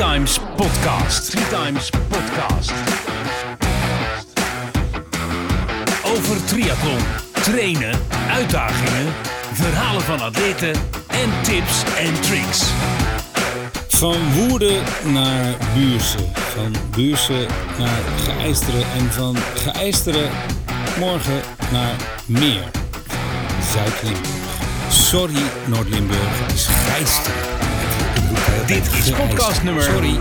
Times Podcast. Times Podcast. Over triathlon, trainen, uitdagingen, verhalen van atleten en tips en tricks. Van Woerden naar Buursen. Van Buursen naar Geëisteren. En van Geëisteren morgen naar Meer. Zuid-Limburg. Sorry Noord-Limburg, het is Geëisteren. Dit is podcast nummer... Sorry.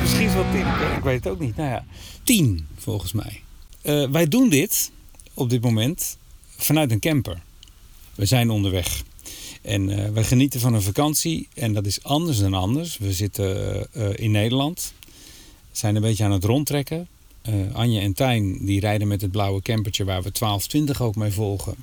Misschien wel tien, ik weet het ook niet. Nou ja, tien volgens mij. Eh, wij doen dit op dit moment vanuit een camper. We zijn onderweg. En uh, wij genieten van een vakantie en dat is anders dan anders. We zitten uh, in Nederland, zijn een beetje aan het rondtrekken. Uh, Anje en Tijn die rijden met het blauwe campertje waar we 1220 ook mee volgen.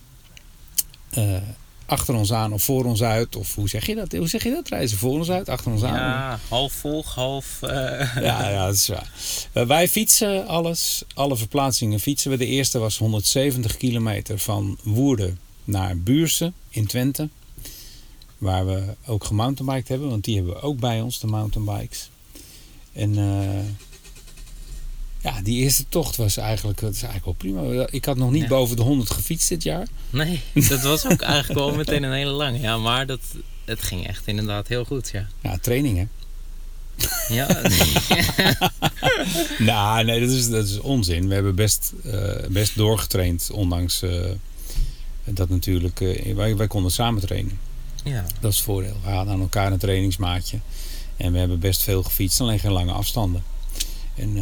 Achter ons aan of voor ons uit, of hoe zeg je dat? Hoe zeg je dat? Reizen voor ons uit, achter ons aan? Ja, half vol, half. Ja, ja, dat is waar. wij fietsen alles, alle verplaatsingen fietsen we. De eerste was 170 kilometer van Woerden naar Buurse in Twente. Waar we ook gemountainbiked hebben, want die hebben we ook bij ons, de mountainbikes. En uh, ja, die eerste tocht was eigenlijk, dat is eigenlijk wel prima. Ik had nog niet ja. boven de 100 gefietst dit jaar. Nee, dat was ook eigenlijk wel meteen een hele lange. Ja, maar dat, het ging echt inderdaad heel goed, ja. Ja, training hè? Ja. nou, nee, dat is, dat is onzin. We hebben best, uh, best doorgetraind, ondanks uh, dat natuurlijk, wij, wij konden samen trainen. Ja. Dat is het voordeel. We hadden aan elkaar een trainingsmaatje. En we hebben best veel gefietst, alleen geen lange afstanden. En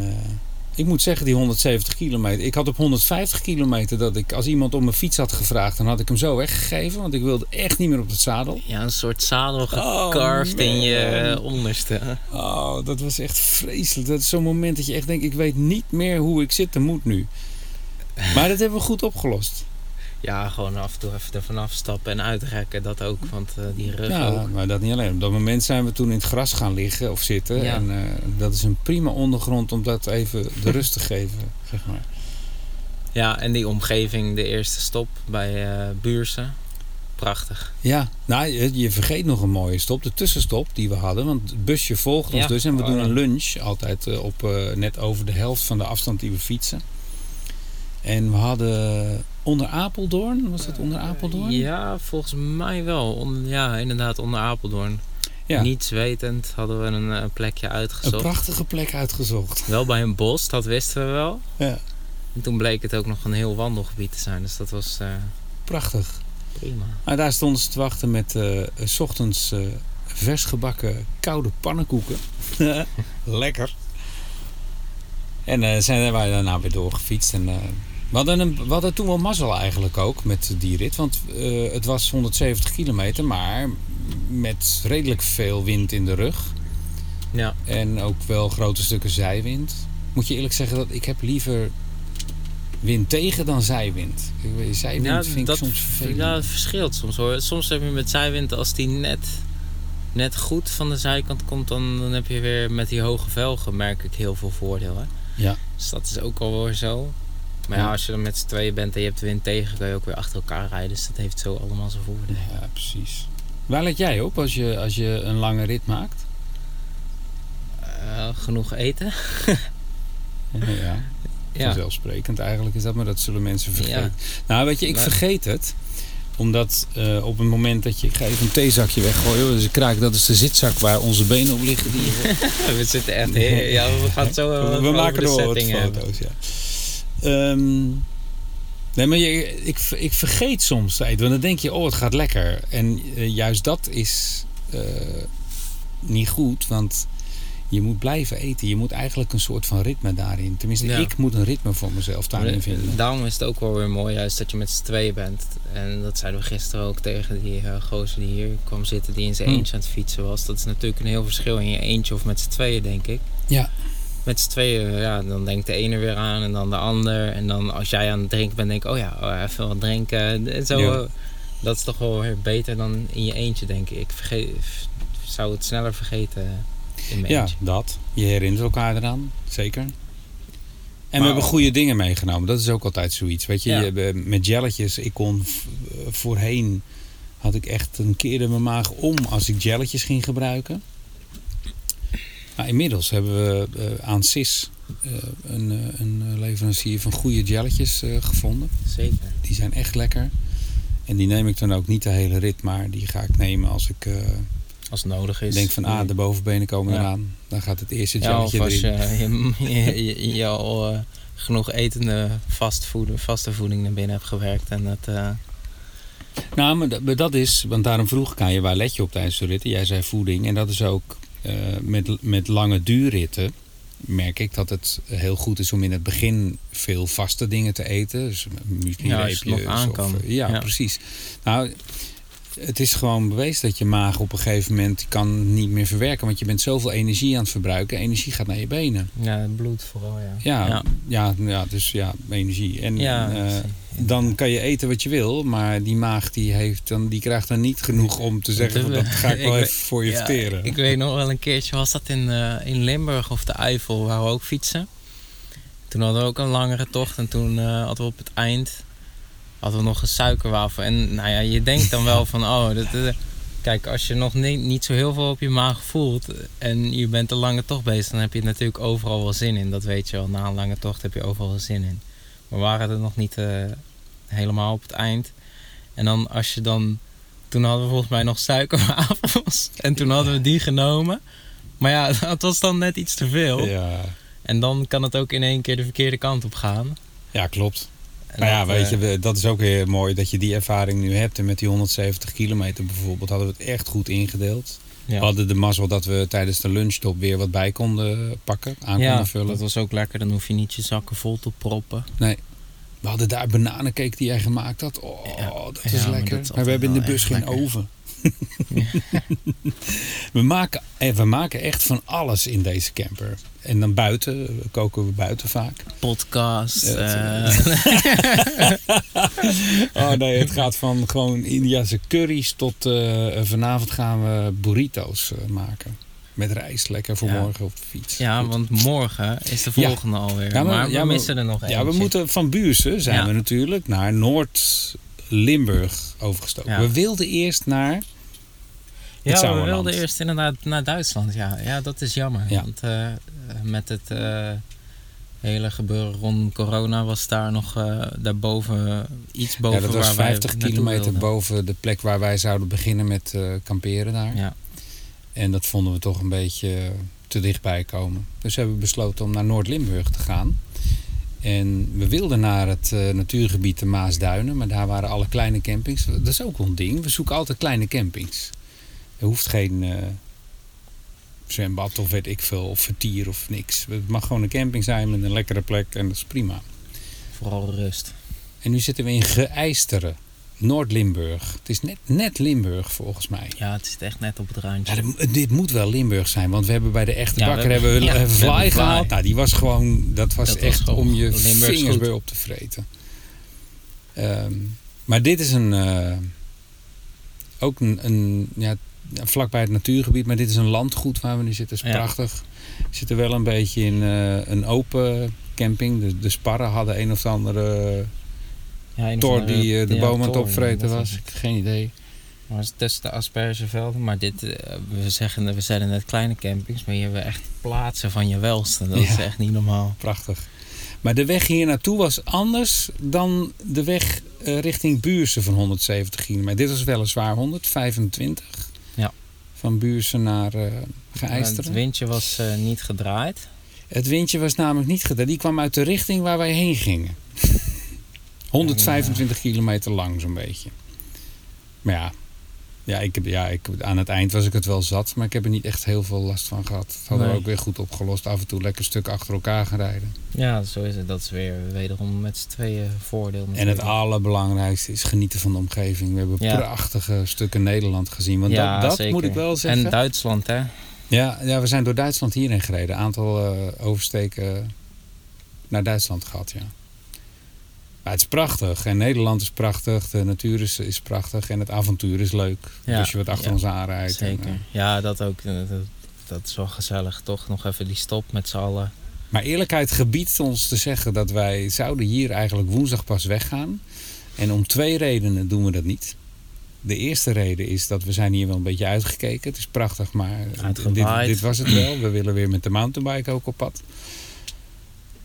ik moet zeggen, die 170 kilometer. Ik had op 150 kilometer dat ik, als iemand om mijn fiets had gevraagd, dan had ik hem zo weggegeven. Want ik wilde echt niet meer op het zadel. Ja, een soort zadel oh, in je onderste. Oh, dat was echt vreselijk. Dat is zo'n moment dat je echt denkt, ik weet niet meer hoe ik zitten moet nu. Maar dat hebben we goed opgelost. Ja, gewoon af en toe even ervan afstappen en uitrekken. Dat ook, want uh, die rug ja, ook. maar dat niet alleen. Op dat moment zijn we toen in het gras gaan liggen of zitten. Ja. En uh, dat is een prima ondergrond om dat even de rust te geven, zeg maar. Ja, en die omgeving, de eerste stop bij uh, Buursen. Prachtig. Ja, nou, je, je, vergeet nog een mooie stop. De tussenstop die we hadden. Want het busje volgt ons Ja. dus. En we Oh, doen een lunch altijd eh, op eh, net over de helft van de afstand die we fietsen. En we hadden onder Apeldoorn. Was dat onder Apeldoorn? Ja, volgens mij wel. Ja, inderdaad, onder Apeldoorn. Ja. Niets wetend hadden we een, eh, plekje Een uitgezocht. prachtige plek uitgezocht. Wel bij een bos, dat wisten we wel. Ja, En toen bleek het ook nog een heel wandelgebied te zijn. Dus dat was eh, prachtig. prima. Daar stonden ze te wachten met eh, s ochtends eh, vers gebakken koude pannenkoeken. Lekker. En eh, zijn wij daarna weer doorgefietst. En, eh, we, hadden een, we hadden toen wel mazzel eigenlijk ook met die rit. Want eh, het was 170 kilometer, maar met redelijk veel wind in de rug. Ja, En ook wel grote stukken zijwind. Moet je eerlijk zeggen dat ik heb liever wind tegen dan zijwind. Ik Zijwind ja vind ik dat, soms vervelend. ja, het verschilt soms hoor. Soms heb je met zijwind, als die net, net goed van de zijkant komt, dan, dan heb je weer met die hoge velgen merk ik heel veel voordeel. Hè? Ja. Dus dat is ook al weer zo. Maar ja, als je dan met z'n tweeën bent en je hebt de wind tegen, kan je ook weer achter elkaar rijden. Dus dat heeft zo allemaal zijn voordelen. Ja, precies. Waar let jij op als je, als je een lange rit maakt? Eh, genoeg eten. Ja, Ja. vanzelfsprekend eigenlijk is dat, maar dat zullen mensen vergeten. Ja. Nou, weet je, ik Maar- vergeet het. Omdat eh, op het moment dat je... Ik ga even een theezakje weggooien. Dus ik kraak, dat is de zitzak waar onze benen op liggen. Die, we zitten echt heel, ja, we gaan zo wel we maken de er wel wat foto's, ja. Ehm, nee, maar je, ik, ik vergeet soms tijd. Want dan denk je, oh, het gaat lekker. En eh, juist dat is eh, niet goed. Want je moet blijven eten. Je moet eigenlijk een soort van ritme daarin. Tenminste, Ja. ik moet een ritme voor mezelf daarin vinden. Daarom is het ook wel weer mooi juist dat je met z'n tweeën bent. En dat zeiden we gisteren ook tegen die uh, gozer die hier kwam zitten, die in zijn Hmm. eentje aan het fietsen was. Dat is natuurlijk een heel verschil in je eentje of met z'n tweeën, denk ik. Ja. Met z'n tweeën, ja, dan denkt de ene weer aan en dan de ander. En dan als jij aan het drinken bent, denk ik, oh ja, oh, even wat drinken. En zo, Ja. eh, Dat is toch wel weer beter dan in je eentje, denk ik. Ik vergeet, zou het sneller vergeten in mijn Ja, eentje. dat. Je herinnert elkaar eraan, zeker. En Maar- we hebben goede dingen meegenomen. Dat is ook altijd zoiets. Weet je, Ja. je hebt, met jelletjes, ik kon eh, voorheen had ik echt een keer in mijn maag om als ik jelletjes ging gebruiken. Nou, inmiddels hebben we eh, aan SIS eh, een, eh, een leverancier van goede jelletjes gevonden. Zeker. Die zijn echt lekker. En die neem ik dan ook niet de hele rit, maar die ga ik nemen als ik Als het nodig is. denk van ah, de bovenbenen komen Ja. eraan. Dan gaat het eerste ja, of jelletje als erin. je, je, je, je al genoeg etende vastvoeden, vaste voeding naar binnen hebt gewerkt. En eh, Nou, maar dat, maar dat is, want daarom vroeg ik aan je waar let je op tijdens de ritten. Jij zei voeding en dat is ook met, met lange duurritten merk ik dat het heel goed is om in het begin veel vaste dingen te eten. Dus Ja, muesli-reepjes aan of, eh, ja, Ja. precies. Nou, het is gewoon bewezen dat je maag op een gegeven moment kan niet meer verwerken. Want je bent zoveel energie aan het verbruiken. Energie gaat naar je benen. ja, het bloed vooral, ja. Ja, ja. Ja. Ja, dus ja, energie. En Ja, eh. Dan kan je eten wat je wil, maar die maag die heeft dan, die krijgt dan niet genoeg om te zeggen van, dat ga ik wel Ik even voor je Ja, verteren. Ik weet nog wel een keertje, was dat in, eh, in Limburg of de Eifel, waar we ook fietsen. Toen hadden we ook een langere tocht en toen eh, hadden we op het eind hadden we nog een suikerwafel. En nou ja, je denkt dan wel van, oh, dat, eh, kijk, als je nog niet, niet zo heel veel op je maag voelt en je bent een lange tocht bezig, dan heb je natuurlijk overal wel zin in. Dat weet je wel, na een lange tocht heb je overal wel zin in. We waren er nog niet eh, helemaal op het eind. En dan als je dan toen hadden we volgens mij nog suikerwafels. En toen hadden we die genomen. Maar ja, dat was dan net iets te veel. Ja, En dan kan het ook in één keer de verkeerde kant op gaan. ja, klopt. En Maar ja, weet eh, je, we- dat is ook weer mooi dat je die ervaring nu hebt. En met die 170 kilometer bijvoorbeeld hadden we het echt goed ingedeeld. Ja. We hadden de mazzel dat we tijdens de lunchtop weer wat bij konden pakken, aan ja, konden vullen. dat was ook lekker. Dan hoef je niet je zakken vol te proppen. We hadden daar bananencake die jij gemaakt had. Oh, dat is maar lekker. is maar we hebben in de bus geen lekker. oven. We, maken, en we maken echt van alles in deze camper. En dan buiten, eh, koken we buiten vaak. Podcast. Eh, Oh nee, het gaat van gewoon Indiase curry's tot eh, vanavond gaan we burrito's eh, maken. Met rijst, lekker voor Ja. morgen op de fiets. ja, Goed. want morgen is de Ja. volgende alweer. Ja, maar- maar, we missen er nog eentje. Ja, we moeten van Buursen zijn we natuurlijk naar Noord-Limburg overgestoken. We wilden eerst naar Ja, we wilden eerst inderdaad naar Duitsland. Ja, ja dat is jammer. Ja. Want eh, met het eh, hele gebeuren rond corona was daar nog eh, daarboven iets boven ja, dat was waar wij 50 naartoe kilometer boven de plek waar wij zouden beginnen met kamperen daar. Ja. En dat vonden we toch een beetje te dichtbij komen. Dus hebben we besloten om naar Noord-Limburg te gaan. En we wilden naar het natuurgebied de Maasduinen, maar daar waren alle kleine campings. Dat is ook een ding. We zoeken altijd kleine campings. Er hoeft geen eh, zwembad of weet ik veel, of vertier of niks. Het mag gewoon een camping zijn met een lekkere plek en dat is prima. Vooral rust. En nu zitten we in Geeisteren, Noord-Limburg. Het is net, net Limburg volgens mij. Ja, het zit echt net op het randje. Ja, dit- dit moet wel Limburg zijn, want we hebben bij de echte Ja, we bakker hebben- hebben we ja, fly gehaald. Nou, die was gewoon, dat was Dat echt om je Limburgs vingers bij op te vreten. Ehm, maar dit is een, eh, ook een, een ja, vlakbij het natuurgebied, maar dit is een landgoed waar we nu zitten. is Ja. prachtig. We zitten wel een beetje in eh, een open camping. De, de sparren hadden een of andere ja, tor die eh, de ja, aan het opvreten was. Ik heb geen idee. Maar het is tussen de aspergevelden. Maar dit, eh, we zeggen, we zeiden net kleine campings, maar hier hebben we echt plaatsen van je welste. Dat is echt niet normaal. Prachtig. Maar de weg hier naartoe was anders dan de weg richting Buursen van 170 kilometer. Dit was weliswaar 125. Van Buursen naar Geëisteren. Het windje was eh, niet gedraaid. Het windje was namelijk niet gedaan. Die kwam uit de richting waar wij heen gingen. 125 kilometer lang zo'n beetje. Maar ja, ja, ik heb, ja ik, aan het eind was ik het wel zat. Maar ik heb er niet echt heel veel last van gehad. Het hadden we ook weer goed opgelost. Af en toe lekker stuk achter elkaar gaan rijden. Ja, zo is het. Dat is weer wederom met z'n tweeën voordeel. En het allerbelangrijkste is genieten van de omgeving. We hebben Ja. prachtige stukken Nederland gezien. Want Ja, dat, dat zeker. moet ik wel zeggen. En Duitsland, hè? ja, ja, we zijn door Duitsland hierheen gereden. Een aantal eh, oversteken naar Duitsland gehad, ja. Maar het is prachtig. En Nederland is prachtig. De natuur is, is prachtig. En het avontuur is leuk. Ja, Als je wat achter ja, ons aanrijdt. En, Zeker. eh, Ja, dat ook. eh, Dat, dat is wel gezellig, toch? Nog even die stop met z'n allen. Maar eerlijkheid gebiedt ons te zeggen dat wij zouden hier eigenlijk woensdag pas weggaan. En om twee redenen doen we dat niet. De eerste reden is dat we zijn hier wel een beetje uitgekeken. Het is prachtig, maar dit, dit was het wel. We willen weer met de mountainbike ook op pad.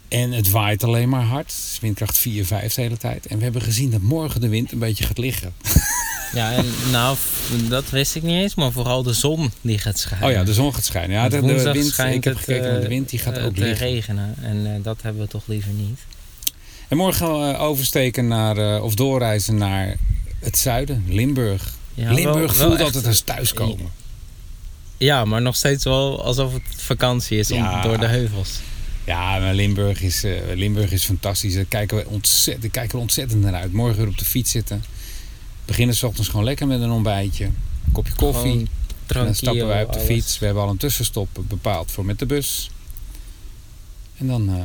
En het waait alleen maar hard. Het is windkracht 4, 5 de hele tijd. En we hebben gezien dat morgen de wind een beetje gaat liggen. Ja, en nou, dat wist ik niet eens, maar vooral de zon die gaat schijnen. Oh ja, de zon gaat schijnen. Ja, de, de wind, schijnt ik heb het, gekeken naar de eh, wind, die gaat eh, ook liggen. regenen. En eh, dat hebben we toch liever niet. En morgen gaan we oversteken naar, of doorreizen naar het zuiden, Limburg. Ja, Limburg wel- wel voelt echt- altijd als thuiskomen. Ja, maar nog steeds wel alsof het vakantie is om- door de heuvels. Ja, maar Limburg is, eh, Limburg is fantastisch. Daar kijken we ontzettend, kijken we ontzettend naar uit. Morgen weer op de fiets zitten. Beginnen s ochtends gewoon lekker met een ontbijtje. Een kopje koffie. En dan stappen wij op de alles. fiets. We hebben al een tussenstop bepaald voor met de bus. En dan... eh,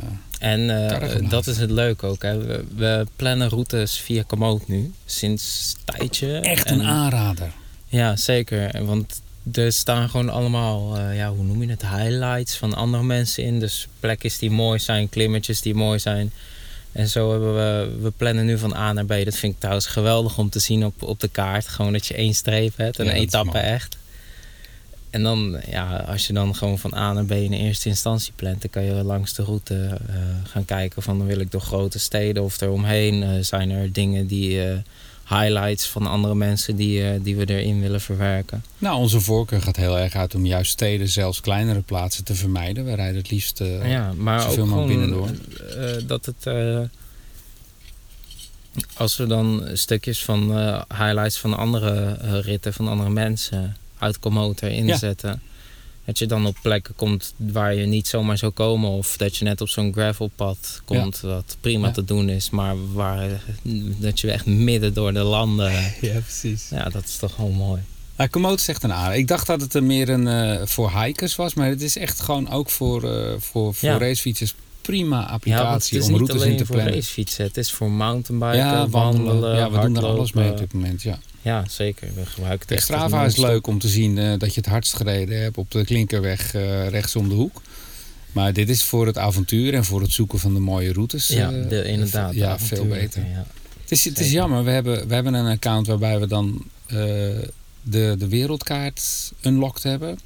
En eh, dat is het leuke ook. Hè. We, we plannen routes via Komoot nu. Sinds een tijdje. echt En- een aanrader. Ja, zeker. Want er staan gewoon allemaal, eh, ja, hoe noem je het, highlights van andere mensen in. Dus plekjes die mooi zijn, klimmetjes die mooi zijn. En zo hebben we, we plannen nu van A naar B. Dat vind ik trouwens geweldig om te zien op, op de kaart. Gewoon dat je één streep hebt, een Ja, etappe echt. En dan, ja, als je dan gewoon van A naar B in eerste instantie plant, dan kan je langs de route eh, gaan kijken van dan wil ik door grote steden of eromheen. eh zijn er dingen die, highlights van andere mensen die, eh, die we erin willen verwerken. Nou, onze voorkeur gaat heel erg uit om juist steden, zelfs kleinere plaatsen te vermijden. We rijden het liefst... eh, ja, maar zoveel mogelijk binnendoor. eh, dat het... als we dan stukjes van highlights van andere ritten van andere mensen uit Komoot erin Ja. zetten. Dat je dan op plekken komt waar je niet zomaar zou komen. Of dat je net op zo'n gravelpad komt. Wat prima Ja. te doen is. Maar waar, dat je echt midden door de landen... Ja, precies. Ja, dat is toch gewoon mooi. Nou, Komoot is echt een aanrader. Ik dacht dat het er meer een, eh, voor hikers was. Maar het is echt gewoon ook voor, eh, voor, voor Ja. racefietsers prima Ja, applicatie het is om niet routes in alleen te voor plannen. racefietsen. Het is voor mountainbiken, Ja, wandelen, wandelen. Ja, we doen er alles mee op dit moment. Ja. Ja, zeker. We gebruiken het Strava is leuk om te zien eh, dat je het hardst gereden hebt op de klinkerweg eh, rechts om de hoek. Maar dit is voor het avontuur en voor het zoeken van de mooie routes. Ja, eh, de, inderdaad. de Ja, veel beter. Ja. Het is, het is jammer, we hebben, we hebben een account waarbij we dan de, de wereldkaart unlocked hebben.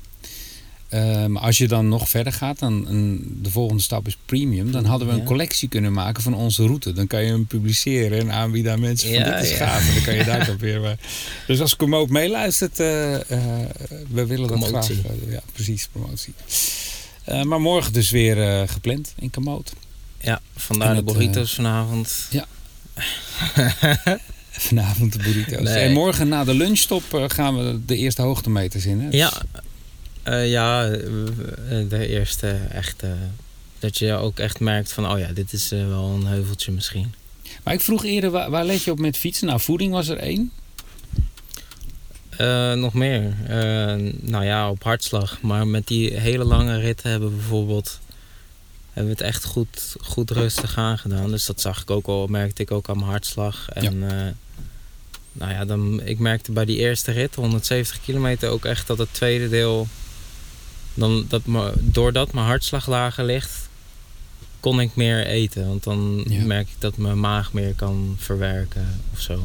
Eh, maar als je dan nog verder gaat, dan een, de volgende stap is premium. Dan hadden we een Ja. collectie kunnen maken van onze route. Dan kan je hem publiceren en aanbieden aan mensen van Ja, dit is ja. gaaf. Dan kan je daar dan weer... maar- Dus als Komoot meeluistert, eh, eh, we willen dat graag. Eh, ja, precies, promotie. Eh, maar morgen dus weer eh, gepland in Komoot. Ja, vandaar de burritos vanavond. Vanavond de burritos. Nee. En morgen na de lunchstop eh, gaan we de eerste hoogtemeters in. Hè? Ja, eh, ja eh, de eerste echte. Dat je ook echt merkt van, oh ja, dit is eh, wel een heuveltje misschien. Maar ik vroeg eerder, waar, waar let je op met fietsen? Nou, voeding was er één. Eh, nog meer. Eh, nou ja, op hartslag. Maar met die hele lange ritten hebben we bijvoorbeeld... Hebben we het echt goed, goed rustig aangedaan. Dus dat zag ik ook al, merkte ik ook aan mijn hartslag. En eh, nou ja, dan, ik merkte bij die eerste rit, 170 kilometer, ook echt dat het tweede deel... Dan, dat me, doordat mijn hartslag lager ligt, kon ik meer eten. Want dan Ja. merk ik dat mijn maag meer kan verwerken of zo.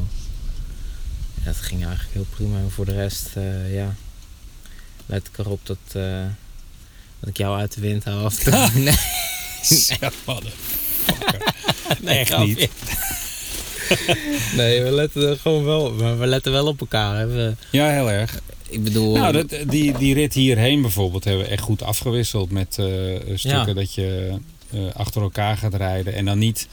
Ja, dat ging eigenlijk heel prima. En voor de rest, eh, ja, let ik erop dat, eh, dat ik jou uit de wind haal. Of nee, nee, Echt niet. nee, we letten gewoon wel, maar we letten wel op elkaar. Hè. We- Ja, heel erg. ik bedoel, Nou, dat, die, die rit hierheen bijvoorbeeld hebben we echt goed afgewisseld met eh, stukken Ja. dat je eh, achter elkaar gaat rijden. En dan niet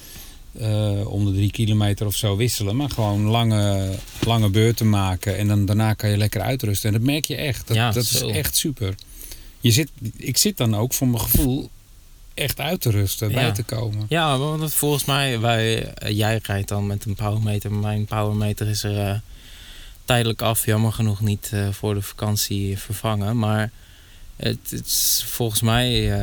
eh, om de drie kilometer of zo wisselen, maar gewoon lange, lange beurten maken. En dan daarna kan je lekker uitrusten. En dat merk je echt. Dat, Ja, dat is echt super. Je zit, ik zit dan ook voor mijn gevoel echt uit te rusten, Ja. bij te komen. Ja, want volgens mij, wij, eh, jij rijdt dan met een powermeter. Mijn powermeter is er eh, tijdelijk af. Jammer genoeg niet eh, voor de vakantie vervangen. Maar het, het is volgens mij,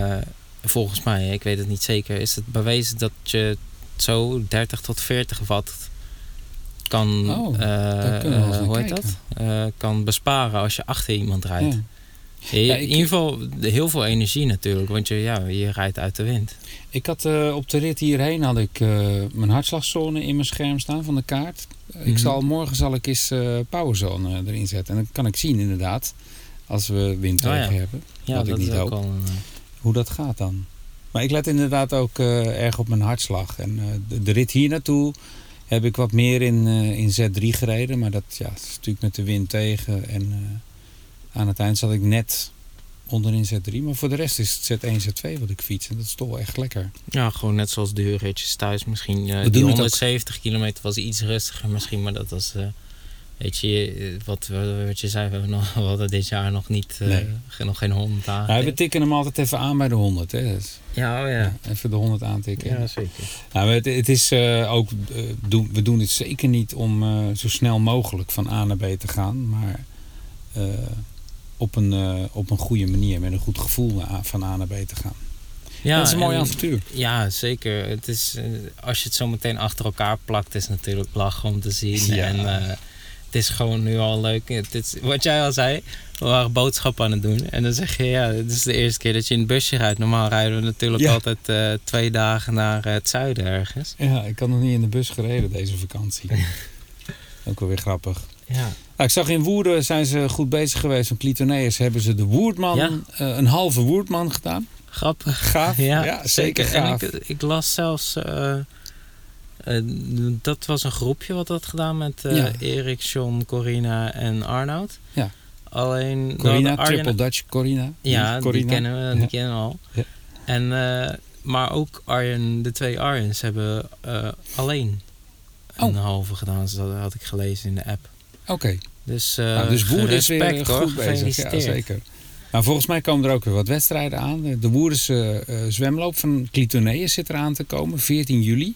volgens mij, ik weet het niet zeker, is het bewezen dat je zo 30 tot 40 watt kan, Oh, hoe heet dat? Kan besparen als je achter iemand rijdt. Ja. Ja, in ik- ieder geval heel veel energie natuurlijk, want je, ja, je rijdt uit de wind. Ik had eh, op de rit hierheen had ik eh, mijn hartslagzone in mijn scherm staan van de kaart. Ik Mhm. zal, morgen zal ik eens eh Powerzone erin zetten. En dan kan ik zien inderdaad, als we wind Oh ja. tegen hebben, Ja, Wat ik dat niet is ook hoop. een, hoe dat gaat dan. Maar ik let inderdaad ook erg op mijn hartslag. En de, de rit hier naartoe heb ik wat meer in, in Z3 gereden. Maar dat ja, is natuurlijk met de wind tegen. En aan het eind zat ik net onderin Z3. Maar voor de rest is het Z1, Z2 wat ik fiets. En dat is toch wel echt lekker. Ja, gewoon net zoals de huurritjes thuis. Misschien eh, We die doen het ook. 170 kilometer was iets rustiger misschien, maar dat was... eh, weet je, eh, wat, we- wat je zei, we, hebben nog, we hadden dit jaar nog niet, eh, Nee. ge- nog geen 100 dagen. Nou, we tikken hem altijd even aan bij de 100. Hè. Dus, ja, oh ja. Even de 100 aantikken. Ja, zeker. Nou, het, het is eh, ook, doen, we doen dit zeker niet om eh, zo snel mogelijk van A naar B te gaan, maar eh, op, een, eh, op een goede manier, met een goed gevoel van A naar B te gaan. Ja, dat is een mooi en- avontuur. Ja, zeker. Het is, eh, als je het zo meteen achter elkaar plakt, is het natuurlijk lachen om te zien. Ja. En eh, het is gewoon nu al leuk. Het is, wat jij al zei, we waren boodschappen aan het doen. En dan zeg je, ja, dit is de eerste keer dat je in het busje rijdt. Normaal rijden we natuurlijk Ja. altijd twee dagen naar het zuiden ergens. Ja, ik had nog niet in de bus gereden deze vakantie. ook wel weer grappig. Ja, Nou, ik zag in Woerden zijn ze goed bezig geweest. Van Clitoneus hebben ze de Woerdman, Ja. eh, een halve Woerdman gedaan. grappig. Gaaf. Ja, zeker gaaf. En ik, ik las zelfs, eh, eh, dat was een groepje wat dat gedaan met Ja. Erik, John, Corina en Arnoud. Ja. Alleen Corina, dat Arjen- Triple Dutch Corina. Ja, die Corina. kennen we, die kennen we al. Ja. En, maar ook Arjen, de twee Arjens hebben eh, alleen een Oh. halve gedaan. Dus dat had ik gelezen in de app. Oké. Dus, eh Nou, dus Woerden is weer eh, hoor. goed bezig. Ja, zeker. Nou, volgens mij komen er ook weer wat wedstrijden aan. De Woerdense eh, zwemloop van Clitoneus zit eraan te komen, 14 juli.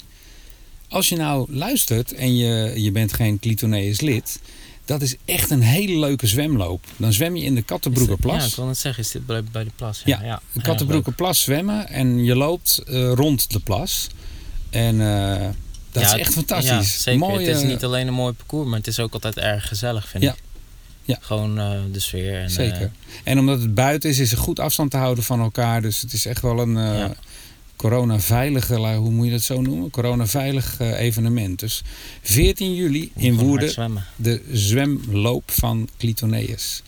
Als je nou luistert en je, je bent geen Clitoneus lid, dat is echt een hele leuke zwemloop. Dan zwem je in de het- Kattenbroekerplas. Ja, ik wil net zeggen, is dit bij, bij de plas? Ja, ja. Kattenbroekerplas zwemmen en je loopt eh, rond de plas. En eh, dat Ja, is echt Ja, fantastisch. zeker. Mooie, Het is niet alleen een mooi parcours, maar het is ook altijd erg gezellig, vind Ja. ik. Ja. Gewoon eh, de sfeer. En, Zeker. eh, En omdat het buiten is, is er goed afstand te houden van elkaar. Dus het is echt wel een Ja. corona-veilige, hoe moet je dat zo noemen? Corona-veilig evenement. Dus 14 juli in Woerden de zwemloop van Clitoneus.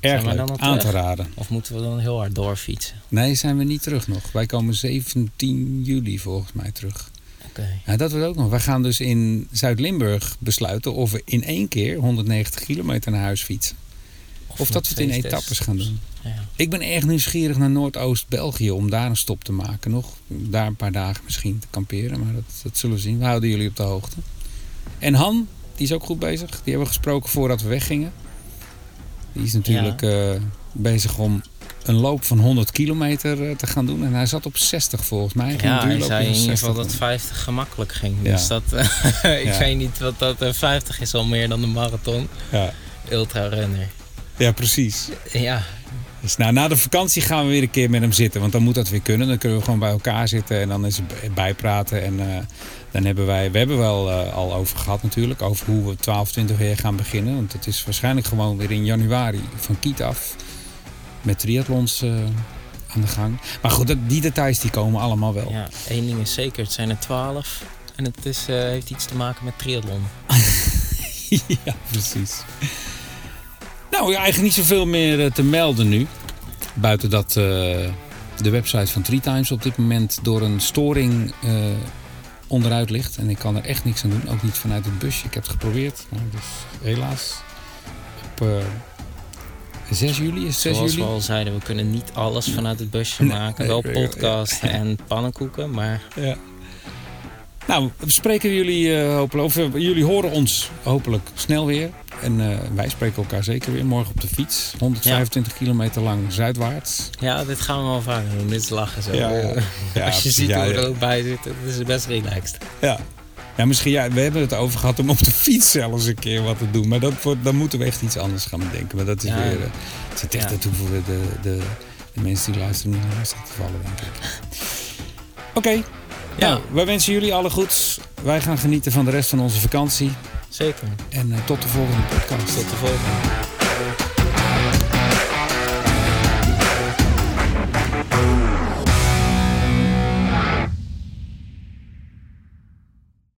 Erg Zijn we leuk, dan aan te raden. Of moeten we dan heel hard doorfietsen? Nee, zijn we niet terug nog. Wij komen 17 juli volgens mij terug. Ja, dat wordt ook nog. Wij gaan dus in Zuid-Limburg besluiten of we in één keer 190 kilometer naar huis fietsen. Of, dat we het in etappes gaan doen. Ja. Ik ben erg nieuwsgierig naar Noordoost-België om daar een stop te maken. Nog daar een paar dagen misschien te kamperen, maar dat, dat zullen we zien. We houden jullie op de hoogte. En Han, die is ook goed bezig. Die hebben we gesproken voordat we weggingen. Die is natuurlijk eh, bezig om een loop van 100 kilometer eh, te gaan doen. En hij zat op 60 volgens mij. Ja, een hij zei in ieder 60 geval dat doen. 50 gemakkelijk ging. Ja. Dus dat, eh, ik Ja. weet niet wat dat... eh, 50 is al meer dan de marathon. Ja. Ultra-runner. ja, precies. Ja, Dus nou, na de vakantie gaan we weer een keer met hem zitten. Want dan moet dat weer kunnen. Dan kunnen we gewoon bij elkaar zitten en dan is het bijpraten. En eh, dan hebben wij, we hebben wel eh, al over gehad natuurlijk. Over hoe we 12, 20 weer gaan beginnen. Want het is waarschijnlijk gewoon weer in januari van Kiet af. Met triathlons eh, aan de gang. Maar goed, dat, die details die komen allemaal wel. ja, één ding is zeker. Het zijn er 12. En het is, eh, heeft iets te maken met triathlon. ja, precies. Nou, ja, eigenlijk niet zoveel meer eh, te melden nu. Buiten dat de website van Three Times op dit moment door een storing eh, onderuit ligt. En ik kan er echt niks aan doen. Ook niet vanuit het busje. Ik heb het geprobeerd. Maar dus helaas. Op 6 juli is het 6 Zoals juli. we al zeiden, we kunnen niet alles vanuit het busje Nee, maken. nee, Wel podcast en pannenkoeken, maar Ja. Nou, we spreken jullie eh, hopelijk, of eh, jullie horen ons hopelijk snel weer. En eh, wij spreken elkaar zeker weer morgen op de fiets. 125 kilometer lang zuidwaarts. ja, dit gaan we wel vaker doen. Dit is lachen zo. Ja, Als je ziet hoe er ook bij zit, het is best relaxed. Ja. Ja, misschien, ja, we hebben het over gehad om op de fiets zelfs een keer wat te doen. Maar dat dan moeten we echt iets anders gaan bedenken. Maar dat is Ja. weer, eh, het zit echt Ja. ertoe voor de, de, de mensen die luisteren niet naar te vallen, denk ik. Oké, Ja, nou, wij wensen jullie alle goeds. Wij gaan genieten van de rest van onze vakantie. zeker. En eh, tot de volgende podcast. Tot de volgende.